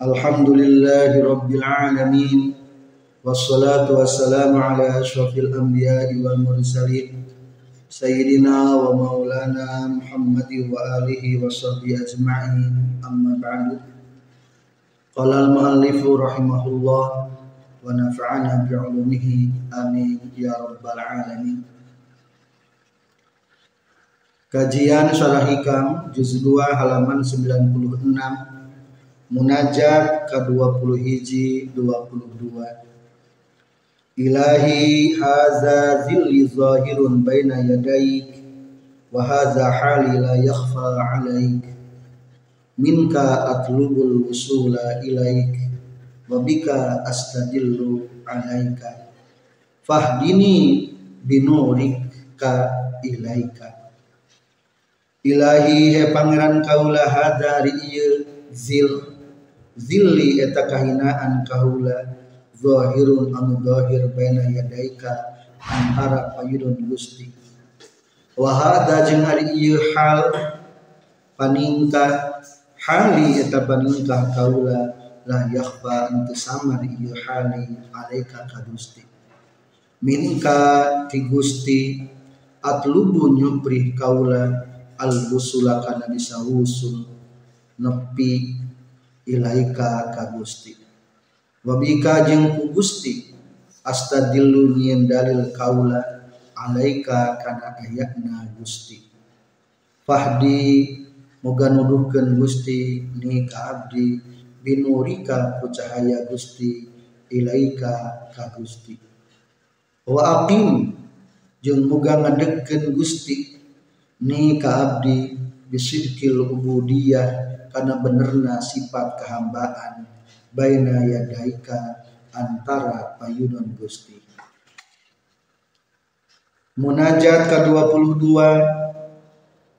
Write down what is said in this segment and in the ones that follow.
Alhamdulillahi rabbil alamin. Wassalatu wassalamu ala Sayyidina wa maulana Muhammad wa alihi wa sahbihi ajma'in. Amma ba'du. Qala al-muallifu rahimahullah wa nafa'ana bi'ulumihi amin ya rabbal alamin. Kajian Syarah Hikam juz 2 halaman 96 Munajat ke-20 hiji 22 Ilahi haza zilli zahirun baina yadaik wa haza hali la yakhfa alaik. Minka atlubul wusula ilaik wa bika astadillu alaika. Fahdini binurika ilaika. Ilahi he pangeran kaula hadari ieu zil zilli eta kahinaan kaula zahirun anu zahir baina yadaika antara payudun Gusti. Wa hada jeung ari ieu hal paningkah hali eta paningkah kaula la yakhfa anu samar ieu hali alaika ka Gusti. Minka ti Gusti atlubu nyupri kaula al busula kana bisa usul nepi ilaika ka Gusti. Wabika jeung ku Gusti astadillu nyieun dalil kaula alaika kana ayatna Gusti. Fahdi moga nuduhkeun Gusti ni ka abdi binurika ku cahaya Gusti ilaika ka Gusti. Wa aqim jeung moga ngadegkeun Gusti ni ka abdi bisidkil ubudiyah kana benerna sifat kehambaan baina yadaika antara payudon Gusti. Munajat ke-22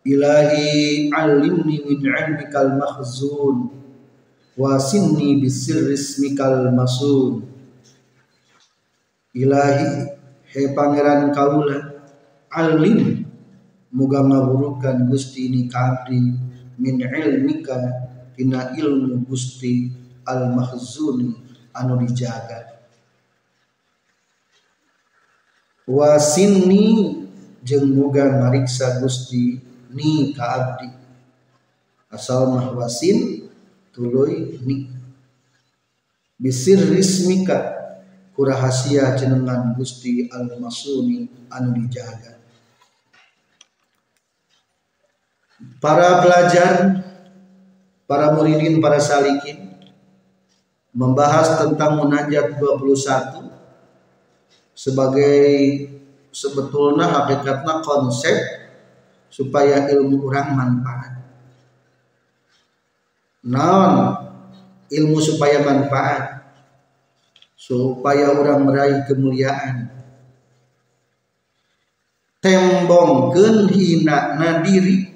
Ilahi alimni min ilmikal makhzun wa sinni bisirri ismikal masun Ilahi he pangeran kaula alim muga ngaburukan Gusti ni kabri min ilmika tina ilmu Gusti al mahzuni anu dijaga. Wasinni jeung muga mariksa Gusti ni ka abdi. Asal mah wasin tuluy ni. Bisir rismika kurahasia jenengan Gusti al masuni anu dijaga para pelajar para muridin para salikin membahas tentang munajat 21 sebagai sebetulnya hakikatnya konsep supaya ilmu orang manfaat. Non ilmu supaya manfaat? Supaya orang meraih kemuliaan. Tembongkeun hina na diri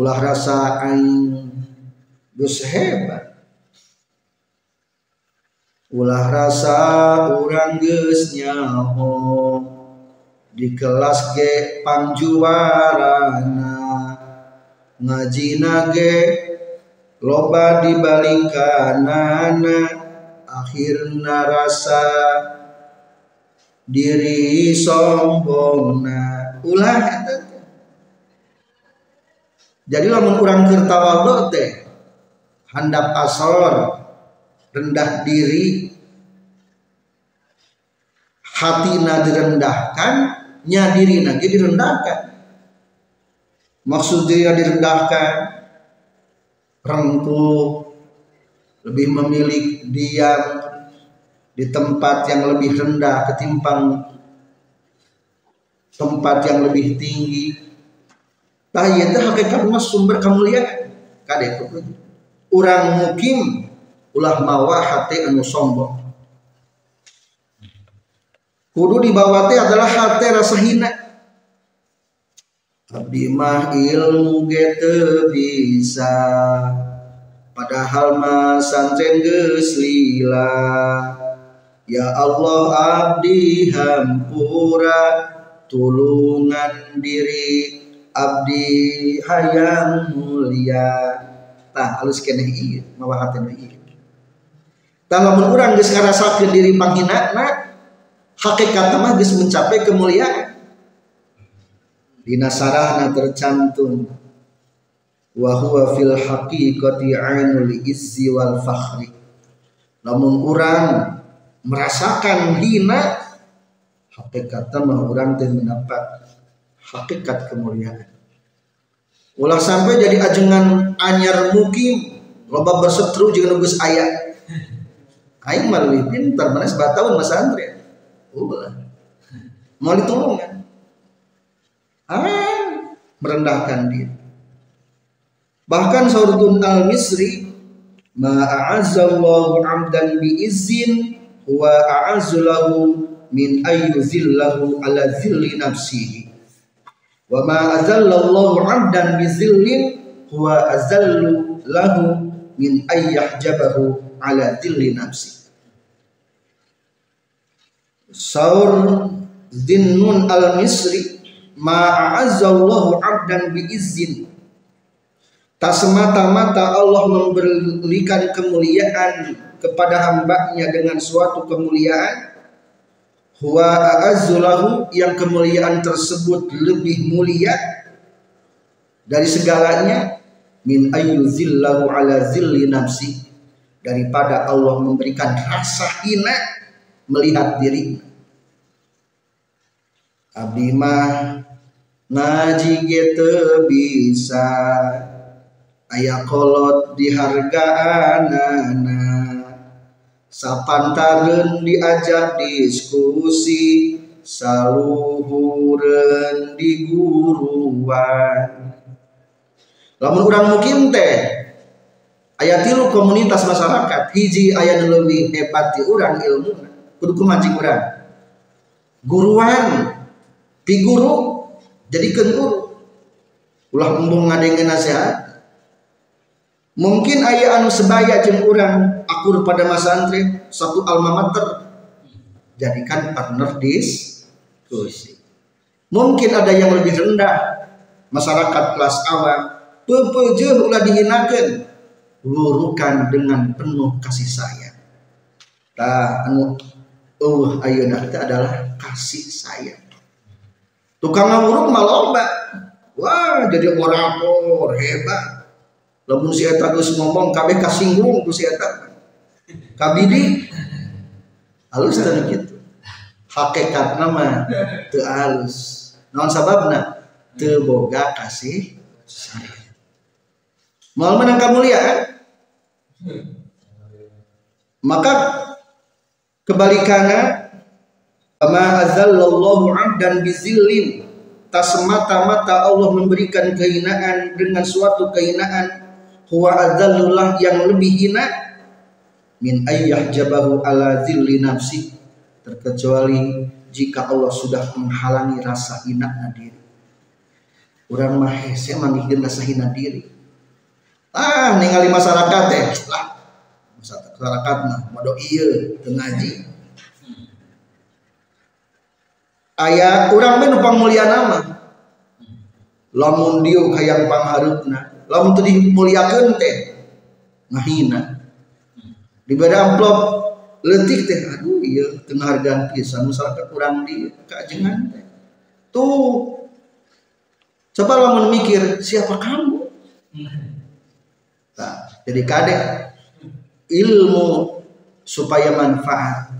ulah rasa aing geus hebat. Ulah rasa urang geus nyaho di kelas ge pangjuarana ngajina ge loba dibalikanana. Akhirna rasa diri sombongna. Ulah eta jadi lamun urang keur tawadhu teh. Handap asor rendah diri. Hatina direndahkan nya diri lagi direndahkan. Maksud dia direndahkan rengkuh lebih memilih diam di tempat yang lebih rendah ketimbang tempat yang lebih tinggi ieu teh hakikat sumber kemuliaan kade orang mukim ulah mawa hati anu sombong. Kudu dibawa teh adalah hati rasa hina. Abdi mah ilmu ge bisa padahal mah santren geus lila ya Allah abdi hampura tulungan diri abdi hayang mulia. Tah halus kene ieu mawahateun ieu. Tah lamun urang geus ngarasakeun diri panghinana hakikat mah geus mencapai kemuliaan. Dina sarahna tercantum wa huwa fil haqiqati ainul izzi wal fakhri. Lamun urang merasakan hina hakikat mah orang teh mendapat hakikat kemuliaan ulah sampai jadi ajengan anyar mukim loba bersetru jeung geus aya. Aing mah leuwih pintar mana sebatahun mas Andre. Ulah. Mau ditolongan? Ah merendahkan diri bahkan saudun al-misri ma'azzallahu amdan bi izin wa a'azzulahu min ayyuzillahu ala zilli nafsihi wa ma azallallahu 'abdan bi zillin huwa azallu lahu min ayyahjabahu ala zilli nafsi. Saur Zinnun al-Misri ma a'azzallahu 'abdan bi izin Tak semata-mata Allah memberikan kemuliaan kepada hambanya dengan suatu kemuliaan huwa a'azzulahu yang kemuliaan tersebut lebih mulia dari segalanya min ayyuzillahu ala zilli nafsi daripada Allah memberikan rasa hina melihat diri. Abdi mah ngaji gitu bisa ayah kolot sapantareun diajak diskusi saluhureun di guruan lamun urang mukim teh aya tilu komunitas masyarakat hiji aya nu hebat ti urang ilmu. Kudu kumancing urang. Guruan pi guru jadikeun guru. Ulah embung ngadengeun nasihat mungkin ayah anu sebaya jeung urang akur pada masa antri satu alma mater jadikan partner diskusi mungkin ada yang lebih rendah. Masyarakat kelas awam pepejeuh ulah dihinakeun. Lurukan dengan penuh kasih sayang. Tah anu uh ayeuna adalah kasih sayang. Tukang ngawuruk maloba wah jadi orator hebat lamun si eta geus ngomong kabeh kasinggung ku si eta. Kabidi halus teh kitu. Hakikatna mah teu halus naon sababna? Teu boga kasih sayang. Mau menang kemuliaan maka kebalikannya ma azallallahu abdan bizillin. Tak semata-mata Allah memberikan kehinaan dengan suatu kehinaan huwa adzallullah yang lebih hina min ayyah jabahu ala zilli nafsi. Terkecuali jika Allah sudah menghalangi rasa hina diri. Orang mah hese rasa hina diri. Ah ningali masyarakat teh. Lah masyarakat mah modo ieu teu ngaji. Aya urang mah nu mulia nama lamun dieu hayang pangharupna lamun teu dimuliakeun teh ngahina. Diberi amplop letik teh aduh iya tengah hargaan pisan masyarakat kurang di keajengan teh. Tuh coba lamun mikir siapa kamu? Nah, jadi kadek ilmu supaya manfaat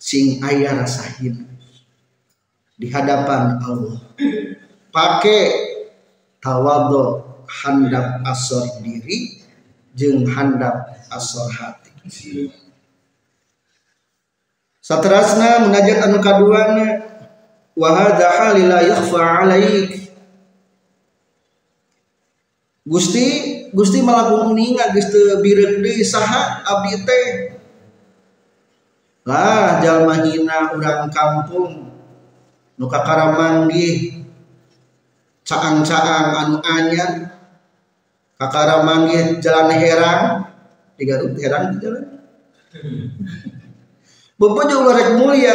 sing ayah rasain di hadapan Allah. Pakai tawadhu handap asor diri jeng handap asor hati. Satrasna munajat anu kaduana wa hadza halila yakhfa alaik. Gusti Gusti malah kuninga geus teu birek deui saha abdi teh. Lah jalma hina urang kampung nu kakaramanggih caang-caang anu anyar kakaramanggih jalan herang di Garut herang di jalan. Bapak juga rek mulia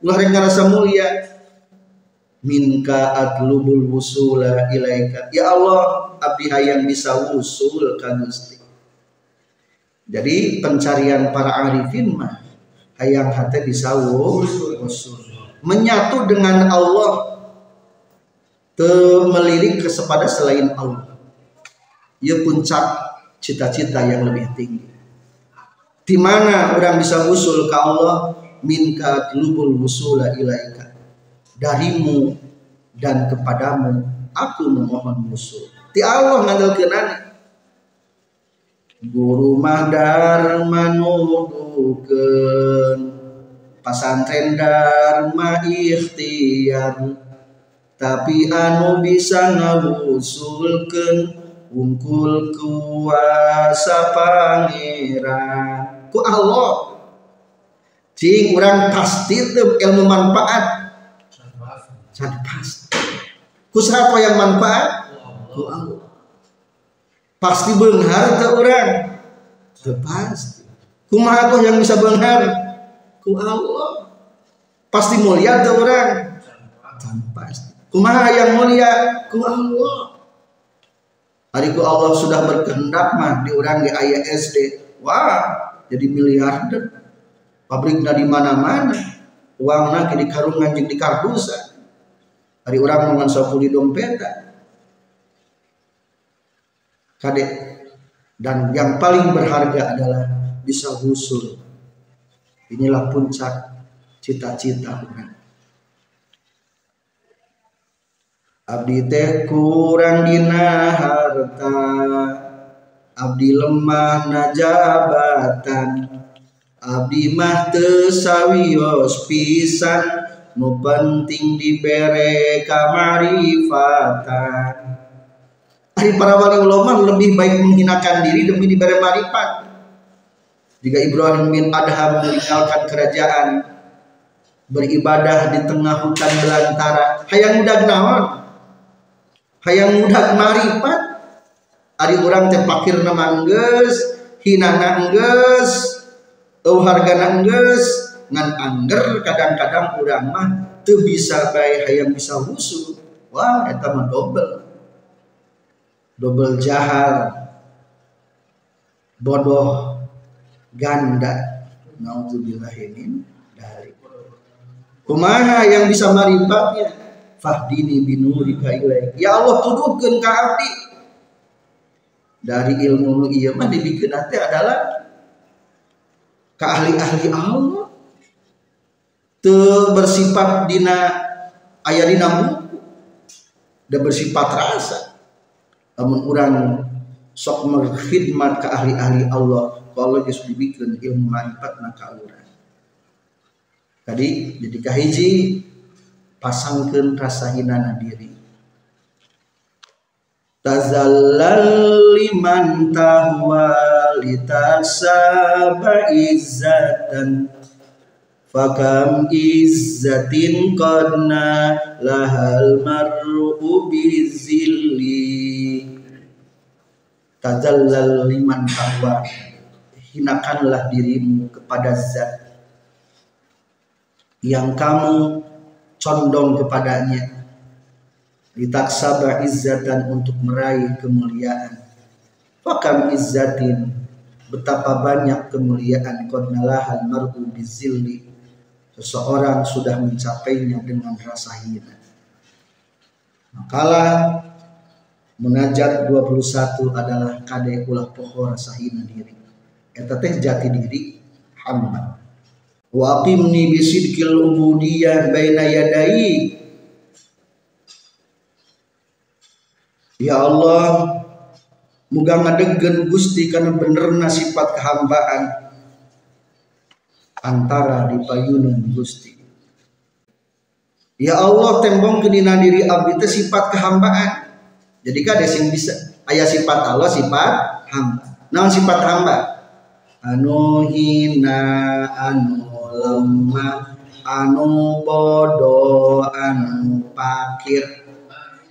ulah rek ngarasa mulia. Minka atlubul wusula ilaika. Ya Allah abdi hayang bisa wusul ka Gusti. Jadi pencarian para arifin mah hayang hati bisa wusul. Menyatu dengan Allah. Te melirik kepada selain Allah ya puncak cita-cita yang lebih tinggi. Di mana orang bisa wusul ke Allah minka atlubul wusula ilaika. Darimu dan kepadamu aku memohon musuh. Ti Allah ngandalkeunana guru madar manudukeun pasantren dharma ikhtiar tapi anu bisa ngawusulkeun ungkul kuasa pangeran ku Allah cing urang pasti ilmu manfaat jadi pasti. Ku siapa yang manfaat? Ku Allah. Pasti benghar ke orang. Pasti. Kumaha tuh yang bisa benghar? Ku Allah. Pasti mulia ke orang. Pasti. Kumaha yang mulia? Ku Allah. Hari ku Allah sudah berkehendak mah di orang di ayah SD. Wah, jadi miliarder. Pabriknya di mana-mana. Uangnya di karung anjing di kardusan hari orang mangan sapu di dompet kadek dan yang paling berharga adalah bisa usul inilah puncak cita-cita orang abdi teh kurang dina harta abdi lemah na jabatan abdi mah teu sawios pisan nu penting dibere kamarifatan Hari para wali ulama lebih baik menghinakan diri demi diberi marifat. Jika Ibrahim bin Adham meninggalkan kerajaan beribadah di tengah hutan belantara, hayang mudah naon? Hayang mudah marifat. Ari orang teh pakir nama enggeus, hina enggeus, eueuh hargana enggeus, ngan angger kadang-kadang urang mah tuh bisa baik hayang bisa wusu. Wah eta mah double double jahal. Bodoh. Ganda. Naudzubillahimin dari kumaha yang bisa marimpatnya fahdini binurika ilaik. Ya Allah tuduhkeun ka abdi. Dari ilmu iya mah dibikin adalah ke ahli-ahli Allah. Te bersifat dina ayah dina buku bersifat rasa. Namun orang sok mengkhidmat ke ahli-ahli Allah kalau geus dibikin ilmu marifat na ka urang. Tadi jadi kahiji pasangkan rasa hinana diri. Tazallal liman tahwa litasaba izzatan. Fakam izzatin qadna lahal mar'u bizilli. Tazallal liman bahwa Hinakanlah dirimu kepada zat Yang kamu condong kepadanya Litaksaba izzatan untuk meraih kemuliaan Fakam izzatin Betapa banyak kemuliaan Qadna lahal mar'u bizilli seseorang sudah mencapainya dengan rasa hina. Makalah munajat 21 adalah kade ulah poho rasa hina diri. Eta teh jati diri hamba. Wa aqimni bisidqil ubudiyah baina yadai. Ya Allah, muga ngadegen Gusti karena bener sifat kehambaan antara di payunan Gusti. Ya Allah tembong ke dina diri abdi teh sifat kehambaan. Jadi kades yang bisa ayat sifat Allah sifat hamba naon sifat hamba anu hina anu lemah anu bodoh anu pakir.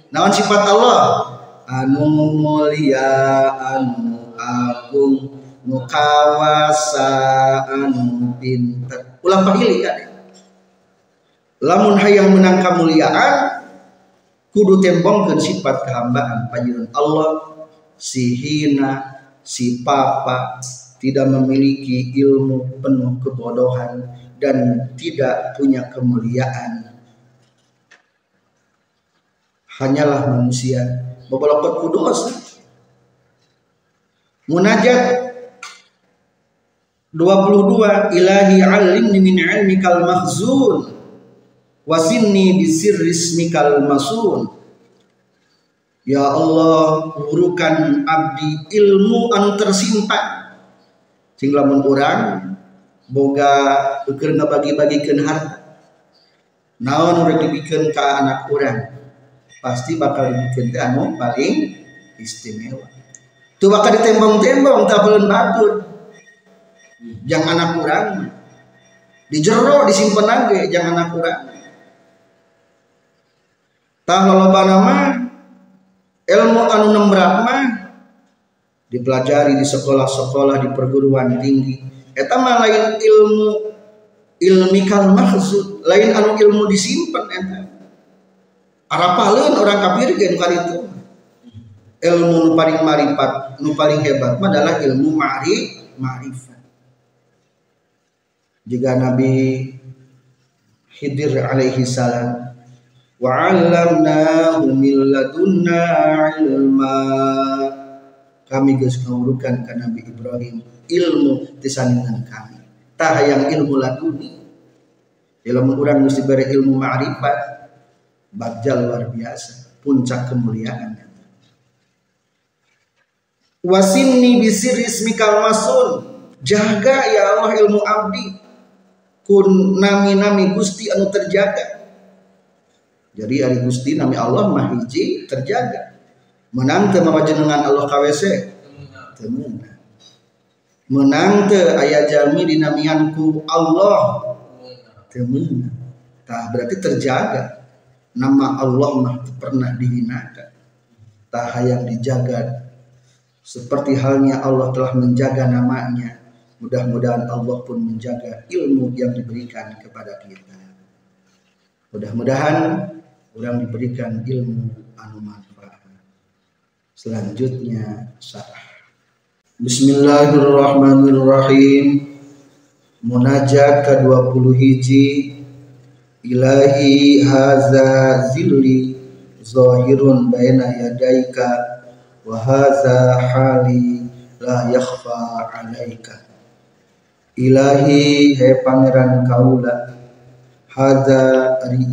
Naon sifat Allah? Anu mulia anu agung nu kawasa anu pinter. Ulang pahili kan? Lamun hayang menang kemuliaan kudu tembongkeun sifat kehambaan panjenengan Allah si hina si papa tidak memiliki ilmu penuh kebodohan dan tidak punya kemuliaan. Hanyalah manusia beberapa kudos munajat. 22 ilahi alimni min ilmikal mahzun wasinni bisir rismikal masun. Ya Allah urukan abdi ilmu anu tersimpan sing lamun urang boga keur ngabagi-bagikeun harta. Naon urang dibikeun ka anak urang? Pasti bakal dibikeun teh anu paling istimewa. Tuh bakal ditembong-tembong tak belum batur jangan anak urang di jero disimpan lagi jangan anak urang. Tah loba nama ilmu anu nembrak mah dipelajari di sekolah-sekolah di perguruan tinggi. Eta mah lain ilmu ilmikal mahzud lain anu ilmu disimpan eta. Arapaleun orang kafir gen kali itu ilmu nu paling marifat nu paling hebat mah adalah ilmu ma'ri ma'rifat. Jika Nabi Khidir alaihi salam wa 'allamnahu min ladunna 'ilma kami geus ngawurukan ka Nabi Ibrahim ilmu tisaningan kami. Tah yang ilmu laduni. Ilmu urang geus diberi ilmu ma'rifat bagja luar biasa puncak kemuliaan. Wasinni bisiris mikal masun. Jaga ya Allah ilmu abdi. Kun nami-nami Gusti anu terjaga. Jadi ari Gusti nami Allah mah hiji terjaga menang teu mawajenengan Allah KWC teu menang. Teu aya jalmi dinamianku Allah. Teu meunang tah berarti terjaga. Nama Allah mah pernah dihinakan. Tak hayang dijaga. Seperti halnya Allah telah menjaga namanya mudah-mudahan Allah pun menjaga ilmu yang diberikan kepada kita mudah-mudahan orang diberikan ilmu anu selanjutnya sarah Bismillahirrahmanirrahim. Munajat ke-20 hiji. Ilahi haza zilli zahirun baina yadaika wa haza hali la yakhfa alaika. Ilahi he pangeran kaula haza ari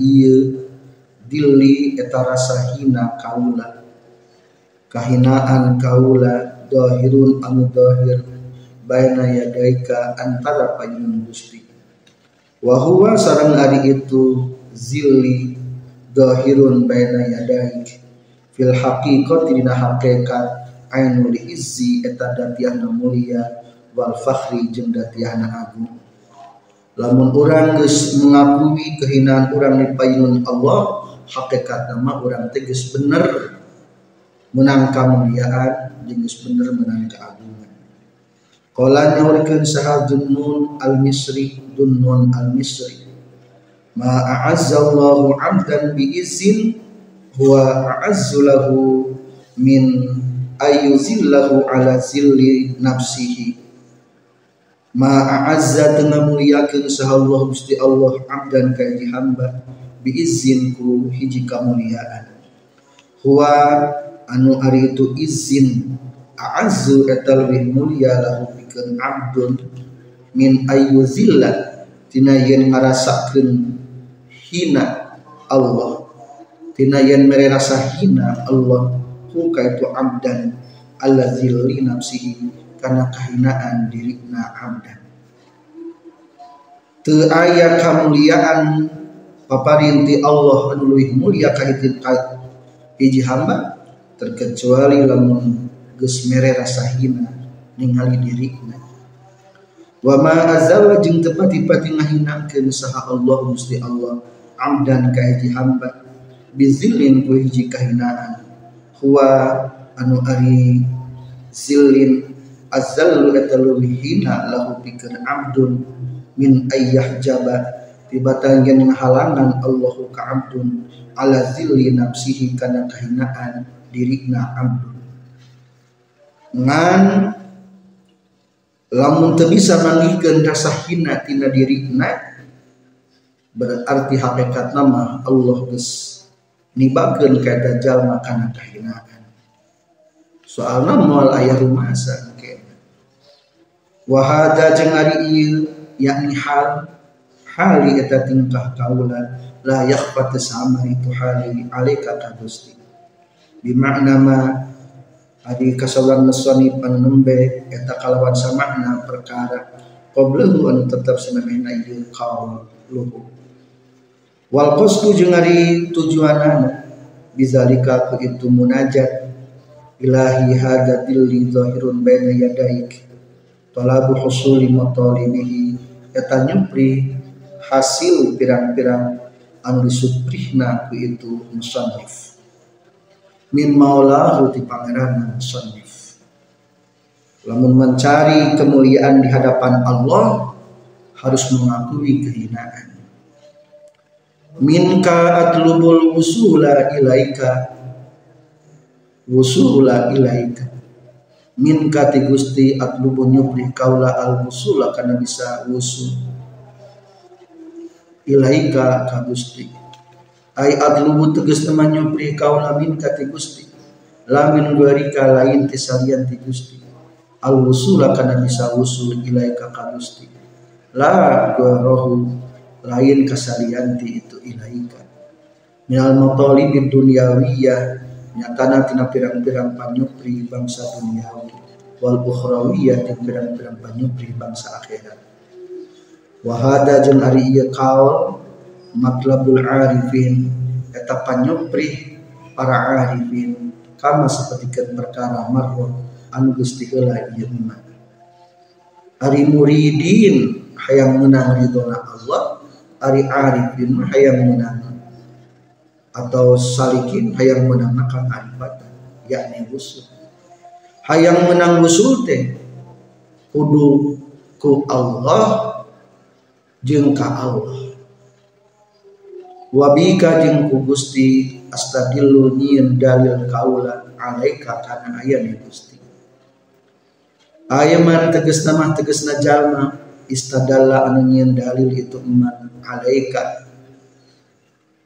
dilli eta rasa hina kaula kahinaan kaula dohirun anu dohir baina yadaika antara payun Gusti. Wa huwa sareng ari itu zilli dohirun baina yadaik. Fil haqiqati dina hakikat ainul izzi eta datiahna mulia wal fakhri jeung datiahna agung. Lamun urang geus mengakui kehinaan urang di payun Allah hakikat nama orang tegas bener menang kemuliaan jenis bener menang keagungan. Kala nyawarkan saha dunnun al-misri dunnun al-misri. Ma a'azzallahu abdan bi izin huwa a'azzu lahu min ayyuzillahu ala zilli nafsihi. Ma a'azza tengah muliakan saha Allah Gusti Allah abdan kaji hamba biizin ku hiji kamuliaan huwa anu ari itu izin a'azzu eta lebih mulia lahu pikeun abdun min ayyuzilla tina yen ngarasakeun hina Allah. Tina yen mere rasa hina Allah hu kaitu abdan allazi li nafsihi karena kahinaan dirina abdan. Teu aya kamuliaan paparinti Allah anu leuwih mulia ka hiji hamba terkecuali lamun geus mere rasa hina ningali dirina wa ma azalla jeung tepati-pati ngahinakeun saha Allah Gusti Allah amdan ka hiji hamba bizillin ku hiji kahinaan. Huwa anu ari zillin azallu eta hina lahu pikeun abdun min ayyah jaba tibatan yang halangan Allahu ka abdun ala zilli nafsihi kana kahinaan dirina abdun ngan lamun teu bisa manggihkeun rasa hina tina dirina berarti hakikat nama Allah geus nibakeun ka jalma kana kahinaan soalna moal aya rumasa ke wa hada jeung ari ieu yakni hal hali eta tingkah kaula la yakhfa sama itu hali alika ka Gusti bimakna ma Adi kasawan nasani panembe eta kalawan samakna perkara. Qablahu anu tetap samemehna ieu qaul luhu wal qasdu jeung ari tujuanana bizalika ku itu munajat. Ilahi hadatil li zahirun baina yadaik talabu husuli matalibihi eta nyupri hasil pirang-pirang anu disuprihna ku itu musannif min maulahu di pangeran musannif. Lamun mencari kemuliaan di hadapan Allah harus mengakui kehinaan. Minka atlubul wusula ilaika wusula ilaika. Minka ti Gusti atlubu nyupri kaula al wusula karena bisa wusul. Ilaika ka Gusti ay adlubu tegas teman nyupri kau lamin kati gusti. Lamin guarika lain tisalian ti gusti. Al wusula kana bisa wusul ilaika ka gusti. La rohu lain kasalian ti itu ilaika minal di dunyawiyah nyatana tina pirang-pirang panyupri bangsa duniawi. Wal ukhrawiyah ti pirang-pirang panyupri bangsa akhirat. Wahada jeung ari ieu kaul matlabul arifin eta panyupri para arifin kama sapertikeun perkara marhum anu Gusti heula ieu iman ari muridin hayang menang ridona Allah ari arifin hayang menang atau salikin hayang menang kang arifatan yakni usul hayang menang usul teh kudu ku Allah jeung ka Allah wabika jeung ku Gusti nyieun dalil kaula alaika kana aya ni Gusti. Ayaman tegas nama tegasna jalma istadalla anu nyieun dalil itu iman alaika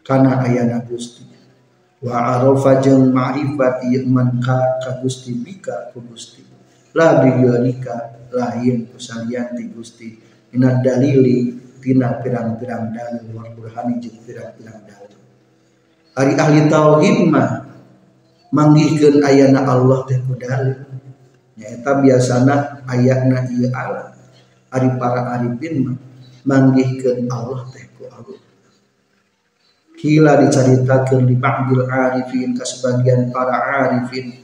kana ayana Gusti. Wa arafa jeung ma'rifat iman ka ka Gusti bika ku Gusti. La biyalika lain kusalian ti Gusti. Ina dalili tina pirang-pirang dalil wal burhani jeung pirang-pirang dalil ari ahli tauhid mah manggihkeun ayana Allah teh ku dalil nyaeta biasana ayatna ieu alam ari para arifin mah manggihkeun Allah teh ku Allah. Kila diceritakan di ba'dil arifin ke sebagian para arifin.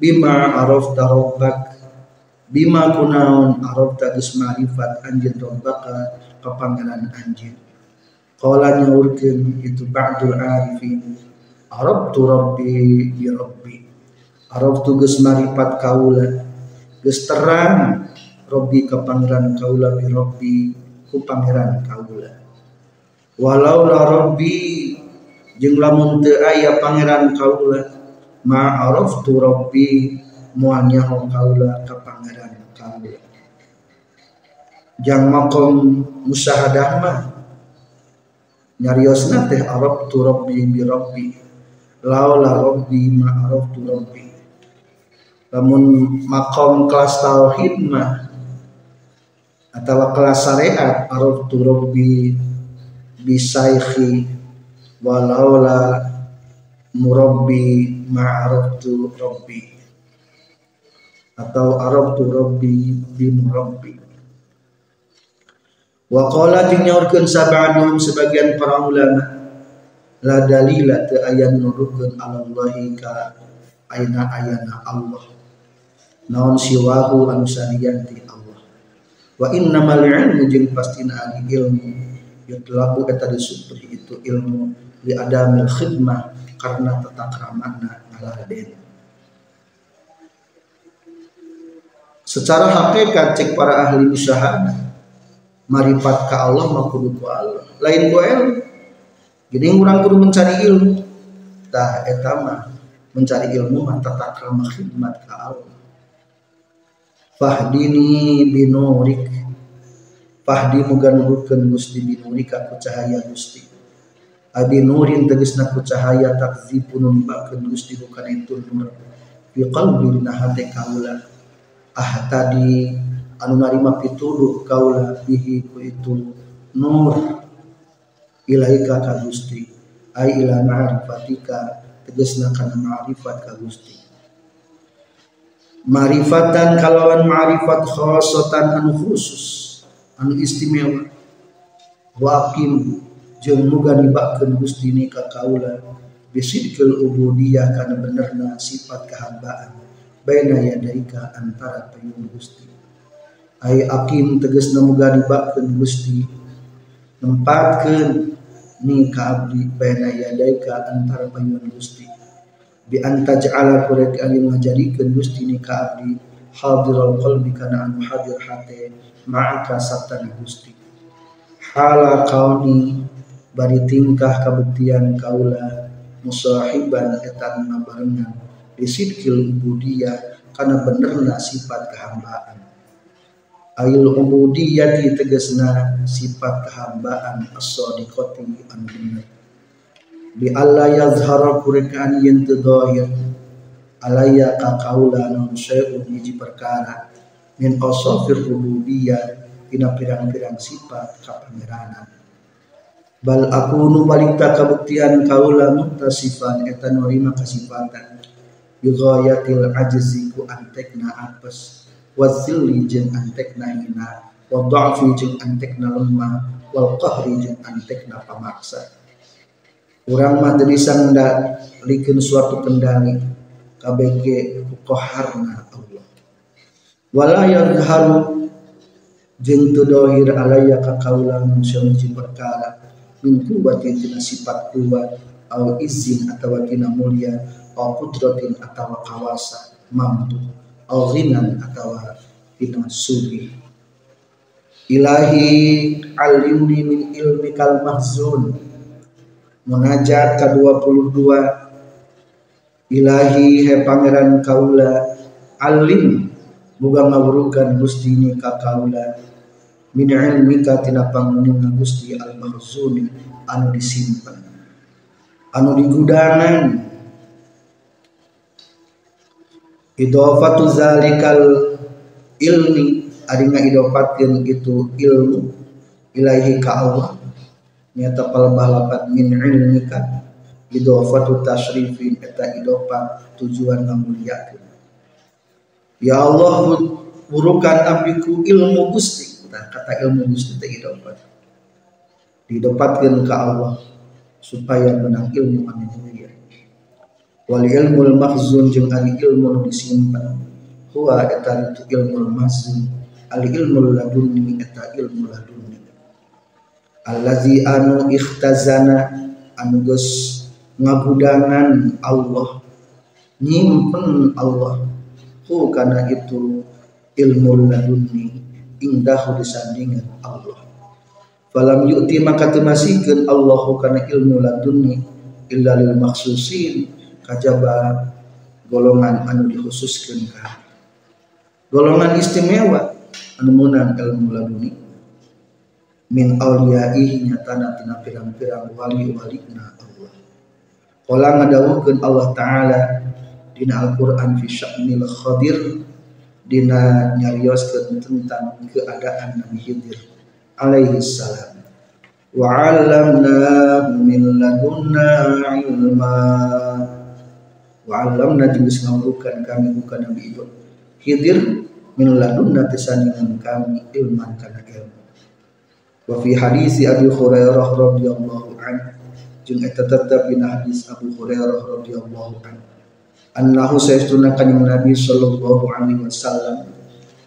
Bima arafta rabbak bima kunaun arafta geus marifat anjeun rabbaka kepangeran anjir Kala nyaurkeun itu ba'dul arifin. Arabtu rabbi bi rabbi. Arabtu geus maripat kaula geus terang Rabbi ka kaula bi rabbi ku pangeran kaula Walau la rabbi jeung lamun teu aya pangeran kaula ma araftu rabbi moal nyaho kaula ka jang makom musahadah mah nyariosna teh arab tu rabbi bi rabbi. Laula rabbi ma arab tu rabbi. Lamun makom kelas tauhid mah atau kelas syariat arab tu rabbi bi saikhi walaula murabbi ma arab tu rabbi. Atau arab tu rabbi bi murabbi Wa qala jeung nyaurkeun sebagian para ulama la dalila teu aya nurukeun alallahi ka aina ayana Allah. Naon siwahu anu salianti Allah. Wa innamal ilmu jeung pastina ari ilmu yutlabu eta disupri itu ilmu li adamil khidmah karena tatakramanna ngaladen secara hakikat cek para ahli usaha marifat ke Allah mah kudu ku Allah lain ku ilmu jadi orang kudu mencari ilmu. Tah eta mah mencari ilmu mah tata krama khidmat ke Allah. Fahdini binurik. Fahdi muga nurukeun Gusti binurika ku cahaya Gusti. Abi nurin tegasna ku cahaya takzibun nibakeun Gusti bukan itu nur fi qalbi dina hate kaula ah tadi anu narima pituduh kaula bihi ku itu nur ilaika ka Gusti. Ai ila ma'rifatika tegasna kana ma'rifat ka Gusti. Ma'rifatan kalawan ma'rifat khosatan anu khusus anu istimewa. Wa aqim jeung muga nibakeun Gusti ni ka kaula bisidkil ubudiyah kana benerna sifat kehambaan baina yadaika antara payung Gusti ai akim tegas muga dibakeun Gusti. Nempatkeun ni ka abdi yadaika antara payung Gusti. Bi anta ja'ala kurek anu ngajadikeun Gusti ni ka abdi. Hadirul qalbi kana anu hadir hate ma'aka satana Gusti. Hala kauni bari tingkah kabuktian kaula musahiban etan barengan bisidkil ubudiyah karena benerna sifat kehambaan ayil ubudiyati tegasna sifat kehambaan as-sadiqati an bener bi alla yazhara kurekaan yen teu dhahir alaya ka kaula non syai'un hiji perkara. Min qasafir rububiyah tina pirang-pirang sifat kapangeranan bal aku nu balita kabuktian kaula muttasifan eta norima kasifatan bighayatil ajzi ku antekna apes wazilli jeung antekna hina wa dha'fi jeung antekna lemah wal qahri jeung antekna pamaksa. Urang mah teu bisa ngendalikeun suatu kendali KBG qaharna Allah. Wala yadharu jeung teu dohir alaya ka kaula perkara min kuwati tina sifat kuat au izin atau tina mulia au kudratin atau kawasa mampu ghinan atau tina sugi ilahi alimni min ilmi kal mahzun. Munajat ke 22 ilahi he pangeran kaula alim. Buga ngawurukan gusti ni ka kaula. Min ilmika tina panguninga gusti al mahzun anu disimpan. Anu digudangan idofatu zalikal ilmi. Ari ngaidofatkeun itu ilmu ilahi ka Allah. Nyata palebah min ilmika. Idofatu tasrifin eta idofat tujuan ngamuliakeun. Ya Allah burukan abiku ilmu Gusti. Nah, kata ilmu Gusti teh idofat didopatkeun ka Allah supaya menang ilmu anu wal ilmul mahzun jeung ari ilmu disimpan. Huwa eta itu ilmul mahzun. Al ilmul ladunni eta ilmu ladunni. Allazi anu ikhtazana anu geus ngagudangan Allah. Nyimpen Allah. Hu kana itu ilmu ladunni indahu disandingan Allah. Falam yu'ti maka temasikeun Allahu kana ilmu ladunni illa lil maksusin kajaba golongan anu dikhususkeun ka golongan istimewa anu meunang ilmu laduni. Min auliyaihi nyatana tina pirang-pirang wali-walina Allah. Qala ngadawuhkeun Allah taala dina Al-Qur'an fi sya'nil khadir dina nyarioskeun tentang keadaan Nabi Khidir alaihi salam. Wa min ladunna ilma wa 'allamna jeung ngawurukan kami bukan Nabi Khidir min ladunna tisandingan kami ilman kana ilmu. Wa fi hadis Abi Hurairah radhiyallahu anhu jeung eta tetep dina hadis Abu Hurairah radhiyallahu anhu. Annahu sayyiduna kanjeng Nabi sallallahu alaihi wasallam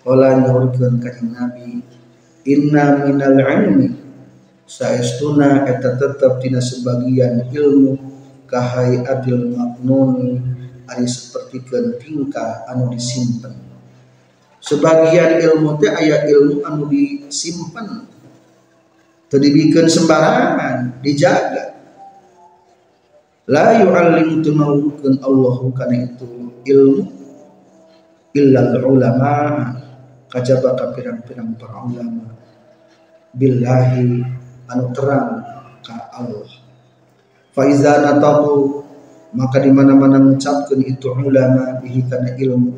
qala nyaurkeun kanjeng Nabi inna minal ilmi. Saestuna eta tetep tina sebagian ilmu kahai adil maknuni ari sapertikeun tingkah anu disimpen? Sebagian ilmu teh aya ilmu anu disimpen teu dibikeun sembarangan dijaga. La yu'allim tunawukeun Allahu kana itu ilmu illa ulama kajaba ka pirang-pirang para ulama. Billahi anu terang ka Allah fa iza natabu maka di mana-mana mengucapkan itu ulama bihi kana ilmu.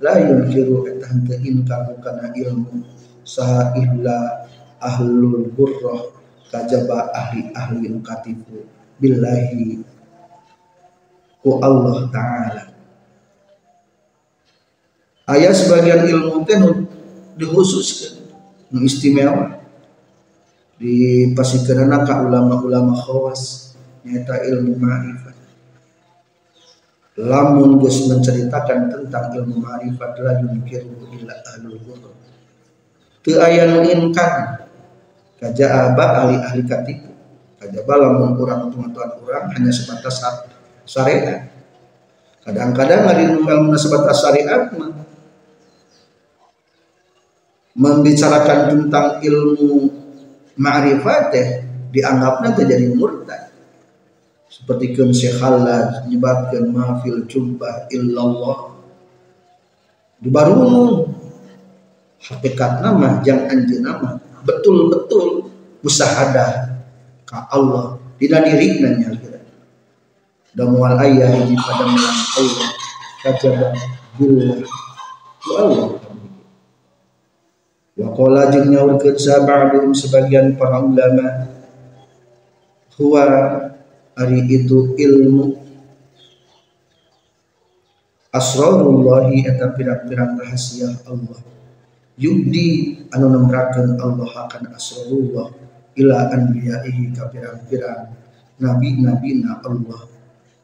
La yunkiru eta henteu inkar kana ilmu. Saha illa ahlul burrah kajaba ahli-ahli nu katipu billahi ku Allah Ta'ala. Ayat sebagian ilmu teh dikhususkan istimewa di pasikeunana ka ulama-ulama khawas nyata ilmu ma'rifat. Lamun geus menceritakan tentang ilmu ma'rifat la yunkiru illa ahlul ghurur. Teu aya nu kaja aba ahli-ahli katipu. Kajaba lamun urang pengetahuan urang hanya sebatas syariat. Kadang-kadang hari ilmu sebatas syariat membicarakan tentang ilmu ma'rifat teh dianggapnya terjadi murtad seperti kun Syekh Khalad menyebabkan mafil jumpa illallah. Di baru hakikat nama yang anjir nama. Betul-betul musahadah ke Allah. Tidak diri nanya dan mual ayah hiji pada malam Allah kajaba billah wa Allah. Wa qala jeung nyaurkeun sebagian para ulama. Huwa ari itu ilmu. Asrarullahi eta pirang-pirang rahasia Allah. Yubdi anu nembrakeun Allah akan asrarullah ila anbiyaihi ka pirang-pirang nabi-nabina Allah.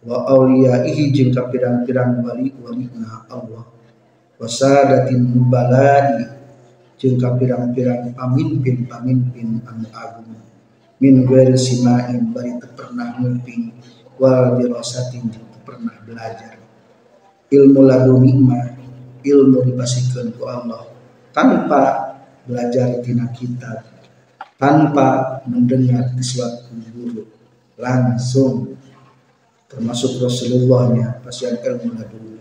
Wa awliyaihi jeung ka pirang-pirang wali-walina Allah. Wa sadatin nubalai jeung ka pirang-pirang pamimpin-pamimpin anu agung min ghairi simain bari pernah nguping wa dirasatin pernah belajar. Ilmu laduni mah ilmu dibasikeun ku Allah. Tanpa belajar tina kitab tanpa mendengar di suatu guru langsung. Termasuk Rasulullahnya pasien ilmu laduni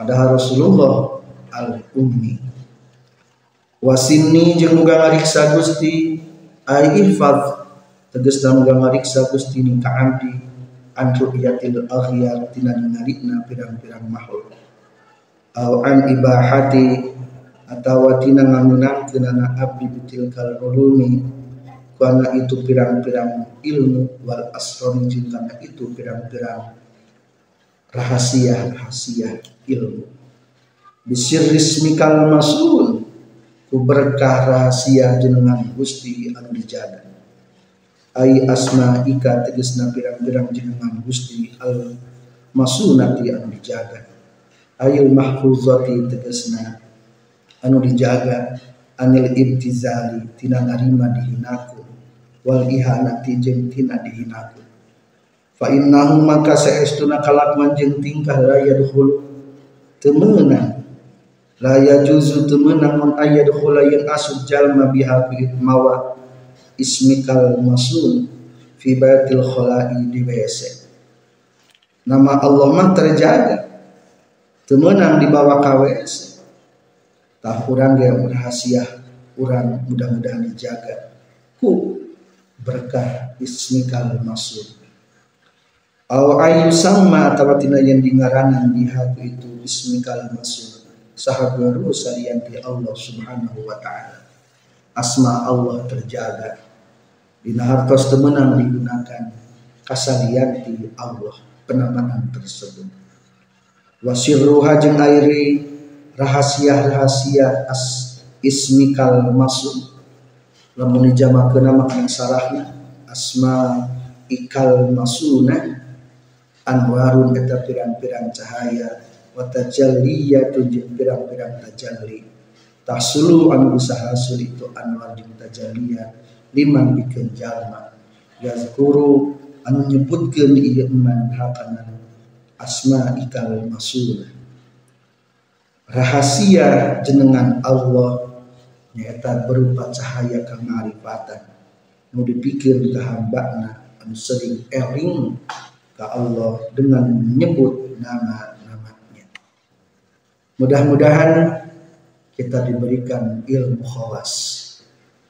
padahal Rasulullah al ummi wasini jeung muga ngariksa Gusti ai tegasna muga ngariksa Gusti ni ka abdi an tina ningarikna pirang-pirang makhluk. Au an ibahati atawa tina ngaminangkeun abdi bitil kal ulumi. Karena itu pirang-pirang ilmu wal asron karena itu pirang-pirang rahasia-rahasia ilmu. Bisir rismikal masul ku berkah rahasia jenengan Gusti anu dijaga ai asma ika tegesna pirang-pirang jenengan Gusti al masunati anu dijaga. Ayil mahfuzati tegesna anu dijaga. Anil ibtizali tina narima dihinaku. Wal ihanati jeung tina dihinakeun fa innahu maka saestuna kalakuan jeung tingkah teu meunang la yajuzu teu meunang mun ayadkhul yang asud jalma biha bi mawa ismikal masun fi batil khala'i di WC nama Allah mah terjaga. Teu meunang dibawa ka WC tah urang ge rahasia urang mudah-mudahan dijaga. Ku berkah ismikal masuk aw ayu sama atau tina yang dingaranan di hati itu ismikal masuk sahabaru salianti Allah subhanahu wa ta'ala. Asma Allah terjaga dina hartos temenan digunakan kasalianti Allah penamanan tersebut. Wasirruha jeung airi rahasia-rahasia as ismikal masuk lamun dijamakeun nama yang salahnya asma ikal masuna anwarun eta pirang-pirang cahaya wa tajalliyatun jeung pirang-pirang tajalli. Tahsulu anu usaha itu anwar jeung tajalliyat liman bikin jalma. Yazkuru anu nyebutkeun ieu iman hakana asma ikal masul. Rahasia jenengan Allah nyata berupa cahaya kemarifatan nu dipikir ka hambana anu sering eling ka Allah dengan menyebut nama-namanya. Mudah-mudahan kita diberikan ilmu khawas